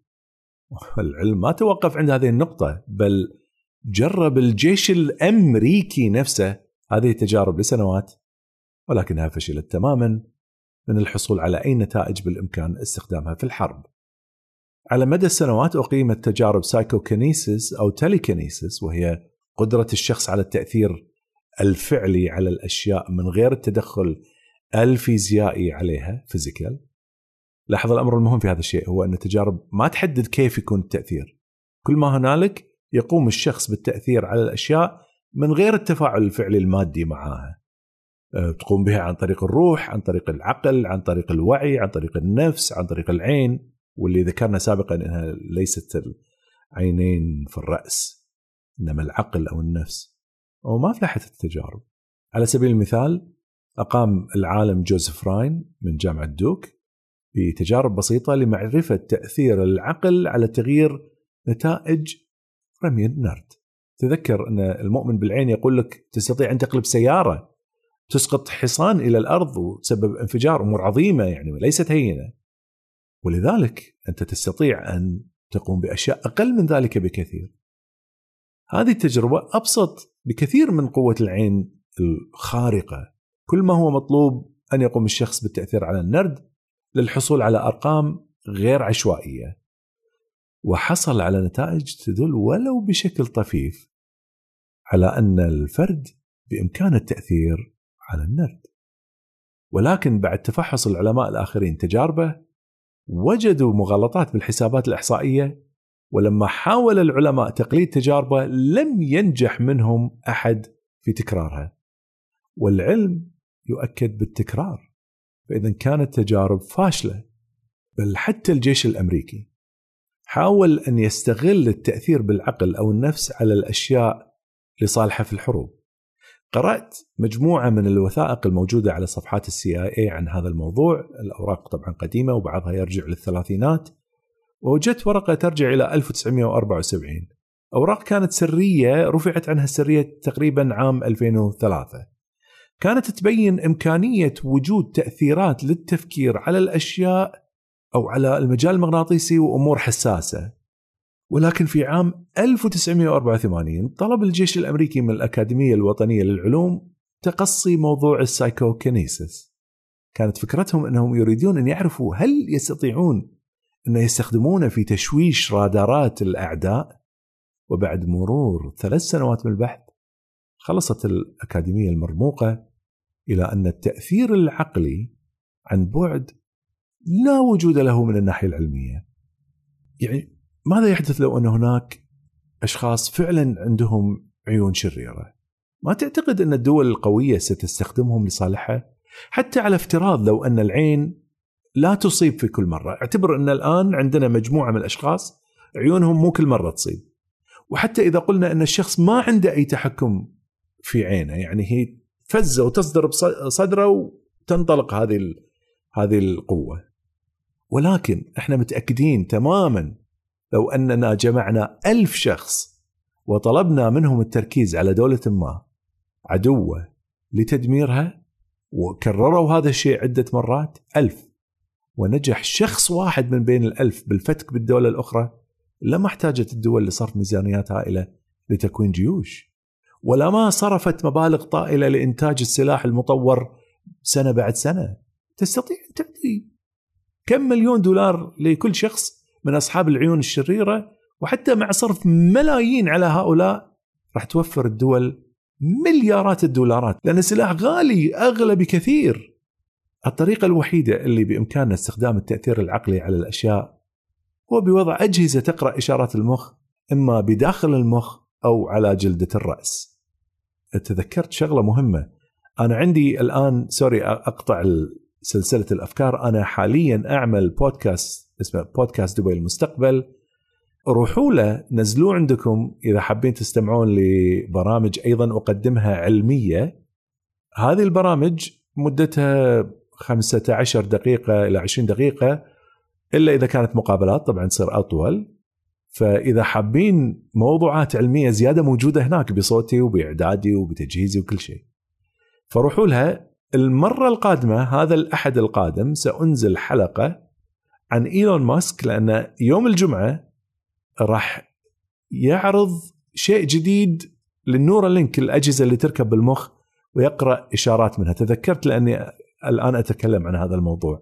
العلم ما توقف عند هذه النقطة بل جرب الجيش الأمريكي نفسه. هذه التجارب لسنوات ولكنها فشلت تماما من الحصول على أي نتائج بالإمكان استخدامها في الحرب. على مدى السنوات أقيمت تجارب psychokinesis أو telekinesis وهي قدرة الشخص على التأثير الفعلي على الأشياء من غير التدخل الفيزيائي عليها فيزيكال لاحظ الأمر المهم في هذا الشيء هو أن التجارب ما تحدد كيف يكون التأثير. كل ما هنالك يقوم الشخص بالتأثير على الأشياء من غير التفاعل الفعلي المادي معها أه، تقوم بها عن طريق الروح عن طريق العقل عن طريق الوعي عن طريق النفس عن طريق العين واللي ذكرنا سابقا إنها ليست العينين في الرأس إنما العقل أو النفس. وما فلحت التجارب. على سبيل المثال أقام العالم جوزيف راين من جامعة دوك بتجارب بسيطة لمعرفة تأثير العقل على تغيير نتائج رمي النرد تذكر أن المؤمن بالعين يقول لك تستطيع أن تقلب سيارة تسقط حصان إلى الأرض وتسبب انفجار أمور عظيمة يعني ليست هينة ولذلك أنت تستطيع أن تقوم بأشياء أقل من ذلك بكثير. هذه التجربة أبسط بكثير من قوة العين الخارقة. كل ما هو مطلوب أن يقوم الشخص بالتأثير على النرد للحصول على أرقام غير عشوائية. وحصل على نتائج تدل ولو بشكل طفيف على أن الفرد بامكانه التأثير على النرد. ولكن بعد تفحص العلماء الآخرين تجاربه وجدوا مغالطات بالحسابات الإحصائية ولما حاول العلماء تقليد تجاربه لم ينجح منهم أحد في تكرارها. والعلم يؤكد بالتكرار. فإذا كانت تجارب فاشلة بل حتى الجيش الأمريكي حاول أن يستغل التأثير بالعقل أو النفس على الأشياء لصالحه في الحروب. قرأت مجموعة من الوثائق الموجودة على صفحات السي آي عن هذا الموضوع، الأوراق طبعا قديمة وبعضها يرجع للثلاثينات، ووجدت ورقة ترجع إلى 1974 أوراق كانت سرية رفعت عنها السرية تقريبا عام 2003 كانت تبين إمكانية وجود تأثيرات للتفكير على الأشياء أو على المجال المغناطيسي وأمور حساسة ولكن في عام 1984 طلب الجيش الأمريكي من الأكاديمية الوطنية للعلوم تقصي موضوع السايكوكينيسيس. كانت فكرتهم أنهم يريدون أن يعرفوا هل يستطيعون أن يستخدمونه في تشويش رادارات الأعداء؟ وبعد مرور ثلاث سنوات من البحث خلصت الأكاديمية المرموقة إلى أن التأثير العقلي عن بعد لا وجود له من الناحية العلمية. يعني ماذا يحدث لو أن هناك أشخاص فعلا عندهم عيون شريرة؟ ما تعتقد أن الدول القوية ستستخدمهم لصالحها؟ حتى على افتراض لو أن العين لا تصيب في كل مرة، اعتبر أن الآن عندنا مجموعة من الأشخاص عيونهم مو كل مرة تصيب. وحتى إذا قلنا أن الشخص ما عنده أي تحكم في عينه يعني هي فزه وتصدر بصدره وتنطلق هذه هذه القوة ولكن إحنا متأكدين تماما لو أننا جمعنا ألف شخص وطلبنا منهم التركيز على دولة ما عدوة لتدميرها وكرروا هذا الشيء عدة مرات ألف. ونجح شخص واحد من بين الألف بالفتك بالدولة الأخرى لما احتاجت الدول لصرف ميزانيات هائلة لتكوين جيوش. ولا ما صرفت مبالغ طائلة لإنتاج السلاح المطور سنة بعد سنة. تستطيع أن تعطي كم مليون دولار لكل شخص من أصحاب العيون الشريرة وحتى مع صرف ملايين على هؤلاء راح توفر الدول مليارات الدولارات لأن السلاح غالي أغلى بكثير. الطريقة الوحيدة اللي بإمكاننا استخدام التأثير العقلي على الأشياء هو بوضع أجهزة تقرأ إشارات المخ إما بداخل المخ أو على جلدة الرأس. تذكرت شغلة مهمة. أنا عندي الآن سوري أقطع سلسلة الأفكار. أنا حاليا أعمل بودكاست اسمه بودكاست دبي المستقبل. روحوا له نزلوه عندكم إذا حابين تستمعون لبرامج أيضا أقدمها علمية. هذه البرامج مدتها 15 دقيقة إلى 20 دقيقة إلا إذا كانت مقابلات طبعا تصير أطول. فإذا حابين موضوعات علمية زيادة موجودة هناك بصوتي وبإعدادي وبتجهيزي وكل شيء. فروحوا لها. المرة القادمة هذا الأحد القادم سأنزل حلقة عن إيلون ماسك لأن يوم الجمعة راح يعرض شيء جديد للنورا لينك الأجهزة اللي تركب بالمخ ويقرأ إشارات منها. تذكرت لأني الآن أتكلم عن هذا الموضوع.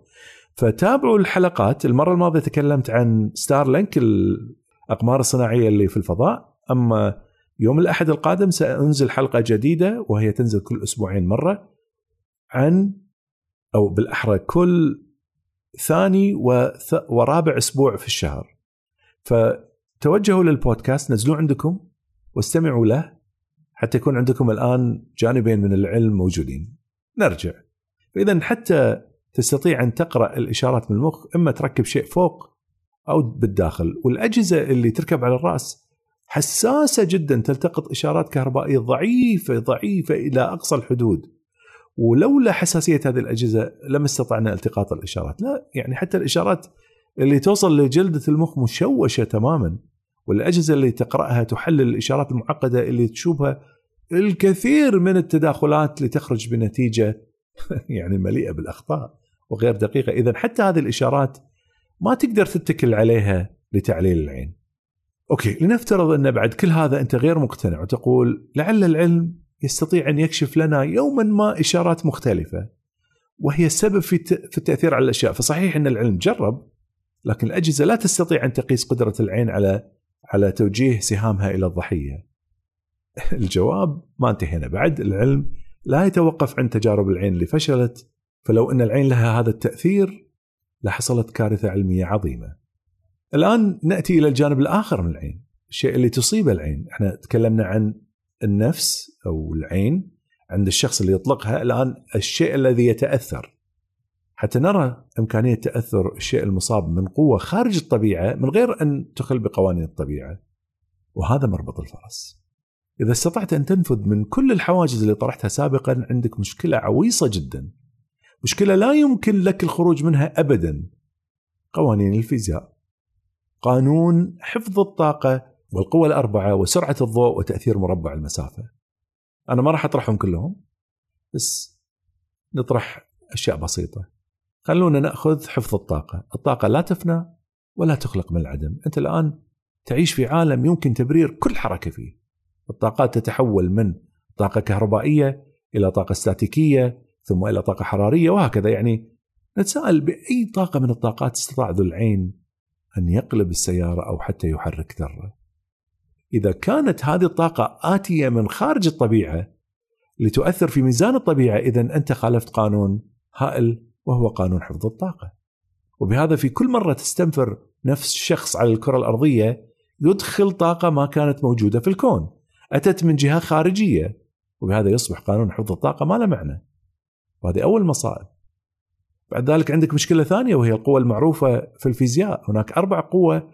فتابعوا الحلقات. المرة الماضية تكلمت عن ستار لينك الأقمار الصناعية اللي في الفضاء. أما يوم الأحد القادم سأنزل حلقة جديدة وهي تنزل كل أسبوعين مرة. عن أو بالأحرى كل ثاني ورابع أسبوع في الشهر ف توجهوا للبودكاست نزلوه عندكم واستمعوا له حتى يكون عندكم الآن جانبين من العلم موجودين. نرجع. فاذا حتى تستطيع أن تقرأ الإشارات من المخ إما تركب شيء فوق أو بالداخل والأجهزة اللي تركب على الرأس حساسة جدا تلتقط إشارات كهربائية ضعيفة ضعيفة إلى أقصى الحدود. ولولا حساسية هذه الأجهزة لما استطعنا التقاط الإشارات، لا يعني حتى الإشارات اللي توصل لجلدة المخ مشوشة تماما والأجهزة اللي تقرأها تحلل الإشارات المعقدة اللي تشوفها الكثير من التداخلات لتخرج بنتيجة يعني مليئة بالأخطاء وغير دقيقة، اذا حتى هذه الإشارات ما تقدر تتكل عليها لتعليل العين. أوكي لنفترض أن بعد كل هذا أنت غير مقتنع وتقول لعل العلم يستطيع أن يكشف لنا يوما ما إشارات مختلفة وهي السبب في في التأثير على الأشياء، فصحيح أن العلم جرب لكن الأجهزة لا تستطيع أن تقيس قدرة العين على على توجيه سهامها إلى الضحية. الجواب ما انتهينا بعد العلم لا يتوقف عن تجارب العين اللي فشلت فلو أن العين لها هذا التأثير لحصلت كارثة علمية عظيمة. الآن نأتي إلى الجانب الآخر من العين، الشيء اللي تصيبه العين، إحنا تكلمنا عن النفس أو العين عند الشخص اللي يطلقها، الآن الشيء الذي يتأثر. حتى نرى إمكانية تأثر الشيء المصاب من قوة خارج الطبيعة من غير أن تخل بقوانين الطبيعة وهذا مربط الفرس. إذا استطعت أن تنفذ من كل الحواجز اللي طرحتها سابقا عندك مشكلة عويصة جدا. مشكلة لا يمكن لك الخروج منها أبدا. قوانين الفيزياء. قانون حفظ الطاقة والقوة الأربعة وسرعة الضوء وتأثير مربع المسافة. أنا ما راح أطرحهم كلهم بس نطرح أشياء بسيطة. خلونا نأخذ حفظ الطاقة، الطاقة لا تفنى ولا تخلق من العدم، أنت الآن تعيش في عالم يمكن تبرير كل حركة فيه. الطاقات تتحول من طاقة كهربائية إلى طاقة استاتيكيه ثم إلى طاقة حرارية وهكذا. يعني نتساءل بأي طاقة من الطاقات استطاع ذو العين أن يقلب السيارة أو حتى يحرك ذرة. إذا كانت هذه الطاقة آتية من خارج الطبيعة لتؤثر في ميزان الطبيعة اذا أنت خالفت قانون هائل وهو قانون حفظ الطاقة. وبهذا في كل مرة تستنفر نفس شخص على الكرة الأرضية يدخل طاقة ما كانت موجودة في الكون أتت من جهة خارجية وبهذا يصبح قانون حفظ الطاقة ما له معنى. وهذه أول مصائب. بعد ذلك عندك مشكلة ثانية وهي القوة المعروفة في الفيزياء. هناك أربع قوة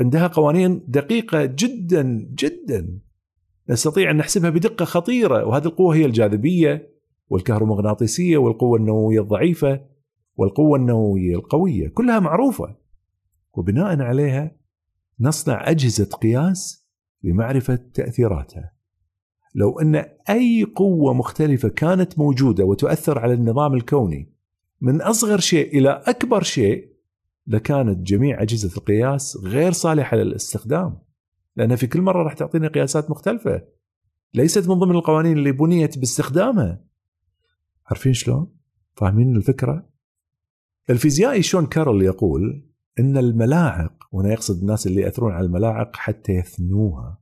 عندها قوانين دقيقة جدا جدا. نستطيع أن نحسبها بدقة خطيرة وهذه القوة هي الجاذبية والكهرومغناطيسية والقوة النووية الضعيفة والقوة النووية القوية كلها معروفة. وبناء عليها نصنع أجهزة قياس لمعرفة تأثيراتها. لو أن أي قوة مختلفة كانت موجودة وتؤثر على النظام الكوني من أصغر شيء إلى أكبر شيء لكانت جميع أجهزة القياس غير صالحة للاستخدام لأن في كل مرة راح تعطيني قياسات مختلفة ليست من ضمن القوانين اللي بنيت باستخدامها عارفين شلون؟ فاهمين الفكرة؟ الفيزيائي شون كارول يقول إن الملاعق وهنا يقصد الناس اللي يأثرون على الملاعق حتى يثنوها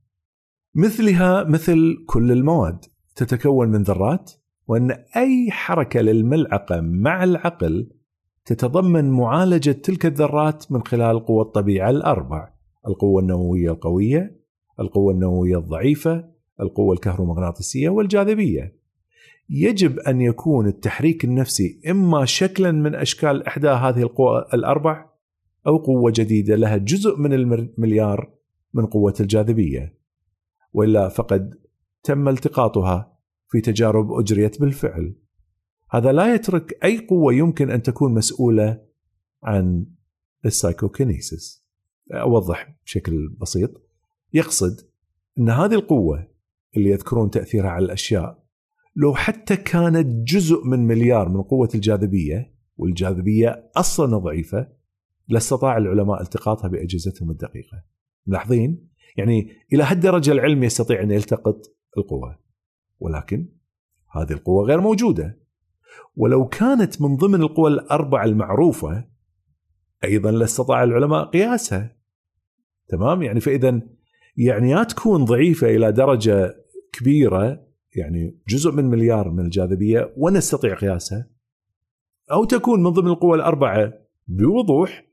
مثلها مثل كل المواد تتكون من ذرات وإن أي حركة للملعقة مع العقل تتضمن معالجة تلك الذرات من خلال قوى الطبيعه الأربع القوة النووية القوية القوة النووية الضعيفة القوة الكهرومغناطيسية والجاذبية. يجب أن يكون التحريك النفسي إما شكلا من أشكال إحدى هذه القوى الأربع أو قوة جديدة لها جزء من المليار من قوة الجاذبية. وإلا فقد تم التقاطها في تجارب أجريت بالفعل. هذا لا يترك أي قوة يمكن أن تكون مسؤولة عن السايكوكينيسيس أوضح بشكل بسيط يقصد إن هذه القوة اللي يذكرون تأثيرها على الأشياء لو حتى كانت جزء من مليار من قوة الجاذبية والجاذبية أصلا ضعيفة لاستطاع العلماء التقاطها بأجهزتهم الدقيقة. ملاحظين؟ يعني إلى هالدرجة العلم يستطيع أن يلتقط القوة. ولكن هذه القوة غير موجودة. ولو كانت من ضمن القوى الأربعة المعروفة أيضا لاستطاع العلماء قياسها. تمام؟ يعني فاذا يعني يا تكون ضعيفة إلى درجة كبيرة يعني جزء من مليار من الجاذبية ونستطيع قياسها أو تكون من ضمن القوى الأربعة بوضوح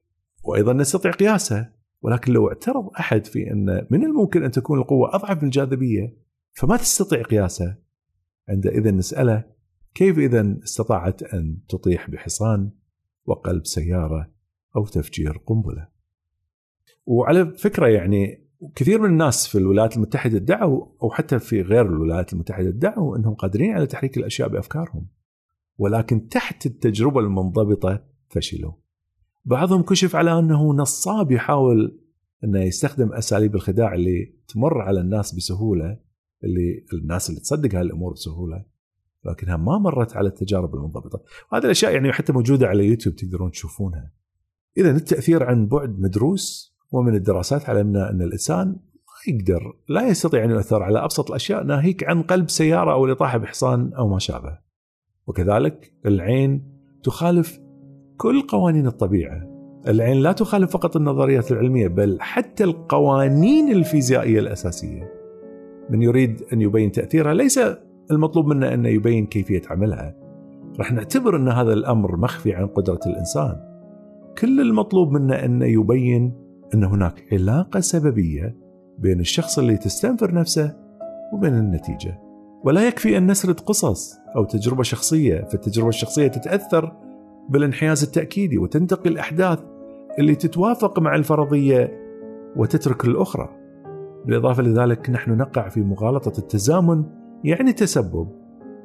وأيضا نستطيع قياسها ولكن لو اعترض أحد في أن من الممكن أن تكون القوة أضعف من الجاذبية فما تستطيع قياسها عندئذ نسأله كيف إذا استطاعت أن تطيح بحصان وقلب سيارة أو تفجير قنبلة؟ وعلى فكرة يعني كثير من الناس في الولايات المتحدة ادعوا أو حتى في غير الولايات المتحدة ادعوا أنهم قادرين على تحريك الأشياء بأفكارهم ولكن تحت التجربة المنضبطة فشلوا. بعضهم كشف على أنه نصاب يحاول أنه يستخدم أساليب الخداع اللي تمر على الناس بسهولة اللي الناس اللي تصدق هالأمور بسهولة. لكنها ما مرت على التجارب المنضبطة وهذه الأشياء يعني حتى موجودة على يوتيوب تقدرون تشوفونها إذا التأثير عن بعد مدروس ومن الدراسات علمنا أن الإنسان ما يقدر لا يستطيع أن يؤثر على أبسط الأشياء ناهيك عن قلب سيارة أو الإطاحة بحصان أو ما شابه. وكذلك العين تخالف كل قوانين الطبيعة. العين لا تخالف فقط النظريات العلمية بل حتى القوانين الفيزيائية الأساسية. من يريد أن يبين تأثيرها ليس المطلوب منه انه يبين كيفية عملها. راح نعتبر أن هذا الأمر مخفي عن قدرة الإنسان. كل المطلوب منه انه يبين أن هناك علاقة سببية بين الشخص اللي تستنفر نفسه وبين النتيجة. ولا يكفي أن نسرد قصص أو تجربة شخصية، فالتجربة الشخصية تتأثر بالانحياز التأكيدي وتنتقي الأحداث اللي تتوافق مع الفرضية وتترك الأخرى. بالإضافة لذلك نحن نقع في مغالطة التزامن يعني تسبب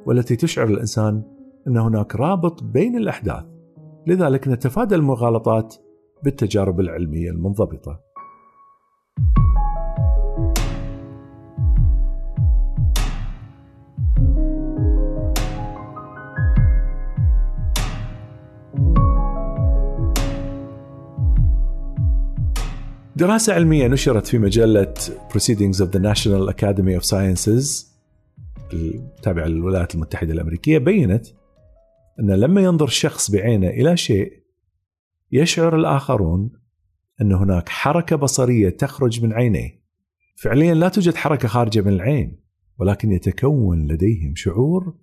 والتي تشعر الإنسان أن هناك رابط بين الأحداث. لذلك نتفادى المغالطات بالتجارب العلمية المنضبطة. دراسة علمية نشرت في مجلة Proceedings of the National Academy of Sciences التابعة للولايات المتحدة الأمريكية بينت أن لما ينظر شخص بعينه إلى شيء يشعر الآخرون أن هناك حركة بصرية تخرج من عينيه. فعليا لا توجد حركة خارجة من العين ولكن يتكون لديهم شعور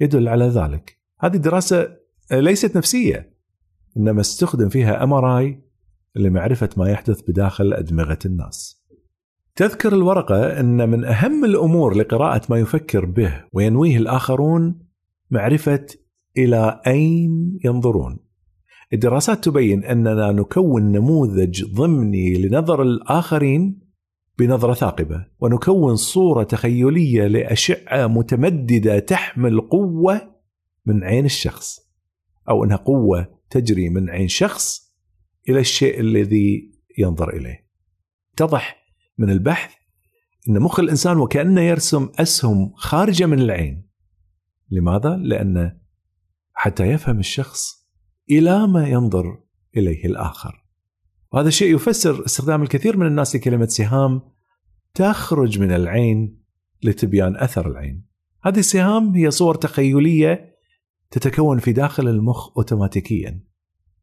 يدل على ذلك. هذه دراسة ليست نفسية إنما استخدم فيها أم لمعرفة ما يحدث بداخل أدمغة الناس. تذكر الورقة أن من أهم الأمور لقراءة ما يفكر به وينويه الآخرون معرفة إلى أين ينظرون الدراسات تبين أننا نكون نموذج ضمني لنظر الآخرين بنظرة ثاقبة ونكون صورة تخيلية لأشعة متمددة تحمل قوة من عين الشخص أو أنها قوة تجري من عين شخص إلى الشيء الذي ينظر إليه. اتضح من البحث إن مخ الإنسان وكأنه يرسم أسهم خارجة من العين. لماذا؟ لأن حتى يفهم الشخص إلى ما ينظر إليه الآخر. وهذا الشيء يفسر استخدام الكثير من الناس لكلمة سهام تخرج من العين لتبيان أثر العين. هذه السهام هي صور تخيلية تتكون في داخل المخ اوتوماتيكيا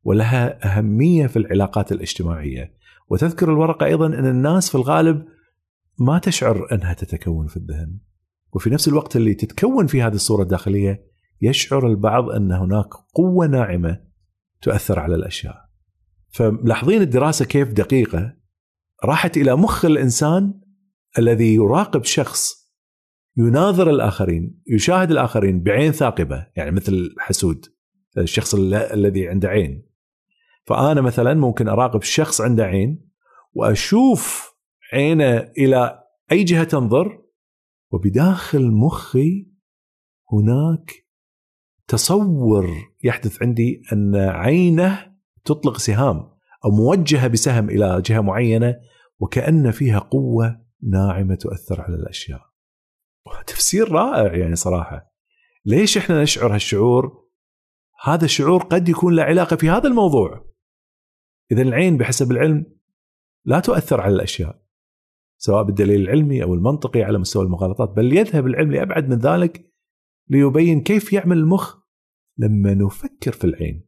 ولها أهمية في العلاقات الاجتماعية وتذكر الورقة أيضا أن الناس في الغالب ما تشعر أنها تتكون في الذهن وفي نفس الوقت اللي تتكون في هذه الصورة الداخلية يشعر البعض أن هناك قوة ناعمة تؤثر على الأشياء. فملاحظين الدراسة كيف دقيقة راحت إلى مخ الإنسان الذي يراقب شخص يناظر الآخرين، يشاهد الآخرين بعين ثاقبة، يعني مثل حسود، الشخص الذي عنده عين. فأنا مثلا ممكن أراقب شخص عنده عين وأشوف عينه إلى أي جهة تنظر وبداخل مخي هناك تصور يحدث عندي أن عينه تطلق سهام أو موجهة بسهم إلى جهة معينة وكأن فيها قوة ناعمة تؤثر على الأشياء. تفسير رائع يعني صراحة. ليش إحنا نشعر هالشعور؟ هذا الشعور قد يكون له علاقة في هذا الموضوع. إذا العين بحسب العلم لا تؤثر على الأشياء. سواء بالدليل العلمي أو المنطقي على مستوى المغالطات، بل يذهب العلم لأبعد من ذلك ليبين كيف يعمل المخ لما نفكر في العين.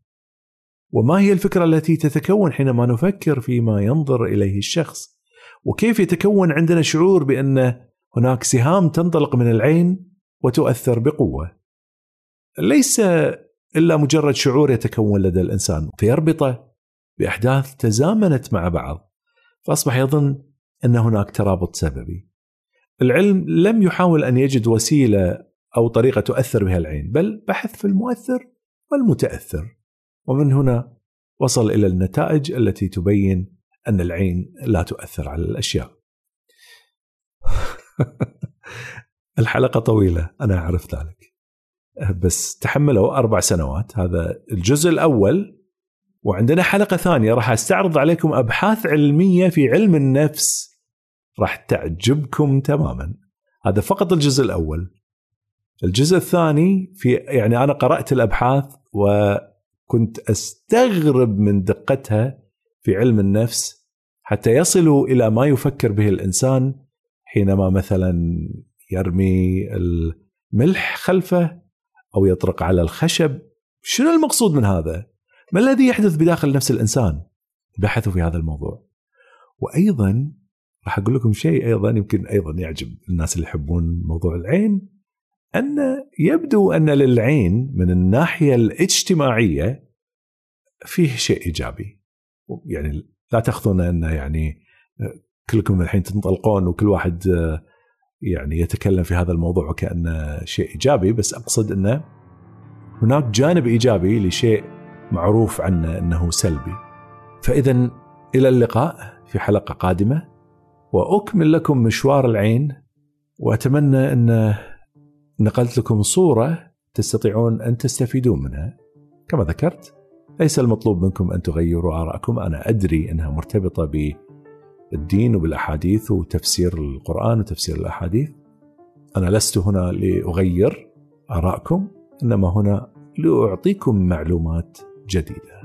وما هي الفكرة التي تتكون حينما نفكر فيما ينظر إليه الشخص؟ وكيف يتكون عندنا شعور بأن هناك سهام تنطلق من العين وتؤثر بقوة. ليس إلا مجرد شعور يتكون لدى الإنسان فيربطه بأحداث تزامنت مع بعض فأصبح يظن أن هناك ترابط سببي. العلم لم يحاول أن يجد وسيلة أو طريقة تؤثر بها العين، بل بحث في المؤثر والمتأثر. ومن هنا وصل إلى النتائج التي تبين أن العين لا تؤثر على الأشياء. الحلقة طويلة أنا أعرف ذلك. بس تحملوا أربع سنوات هذا الجزء الأول وعندنا حلقة ثانية. راح أستعرض عليكم أبحاث علمية في علم النفس. راح تعجبكم تماما. هذا فقط الجزء الأول. الجزء الثاني في يعني أنا قرأت الأبحاث وكنت أستغرب من دقتها في علم النفس حتى يصلوا إلى ما يفكر به الإنسان حينما مثلا يرمي الملح خلفه أو يطرق على الخشب. شنو المقصود من هذا؟ ما الذي يحدث بداخل نفس الإنسان؟ بحثوا في هذا الموضوع. وأيضا راح أقول لكم شيء أيضا يمكن أيضا يعجب الناس اللي يحبون موضوع العين أن يبدو أن للعين من الناحية الاجتماعية فيه شيء إيجابي. يعني لا تاخذون أن يعني كلكم الحين تنطلقون وكل واحد يعني يتكلم في هذا الموضوع وكأنه شيء إيجابي بس أقصد انه هناك جانب إيجابي لشيء معروف عنه أنه سلبي. فإذا إلى اللقاء في حلقة قادمة وأكمل لكم مشوار العين وأتمنى أن نقلت لكم صورة تستطيعون أن تستفيدون منها. كما ذكرت ليس المطلوب منكم أن تغيروا ارائكم، أنا أدري أنها مرتبطة بالدين وبالأحاديث وتفسير القرآن وتفسير الأحاديث. أنا لست هنا لأغير ارائكم، إنما هنا لأعطيكم معلومات جديدة.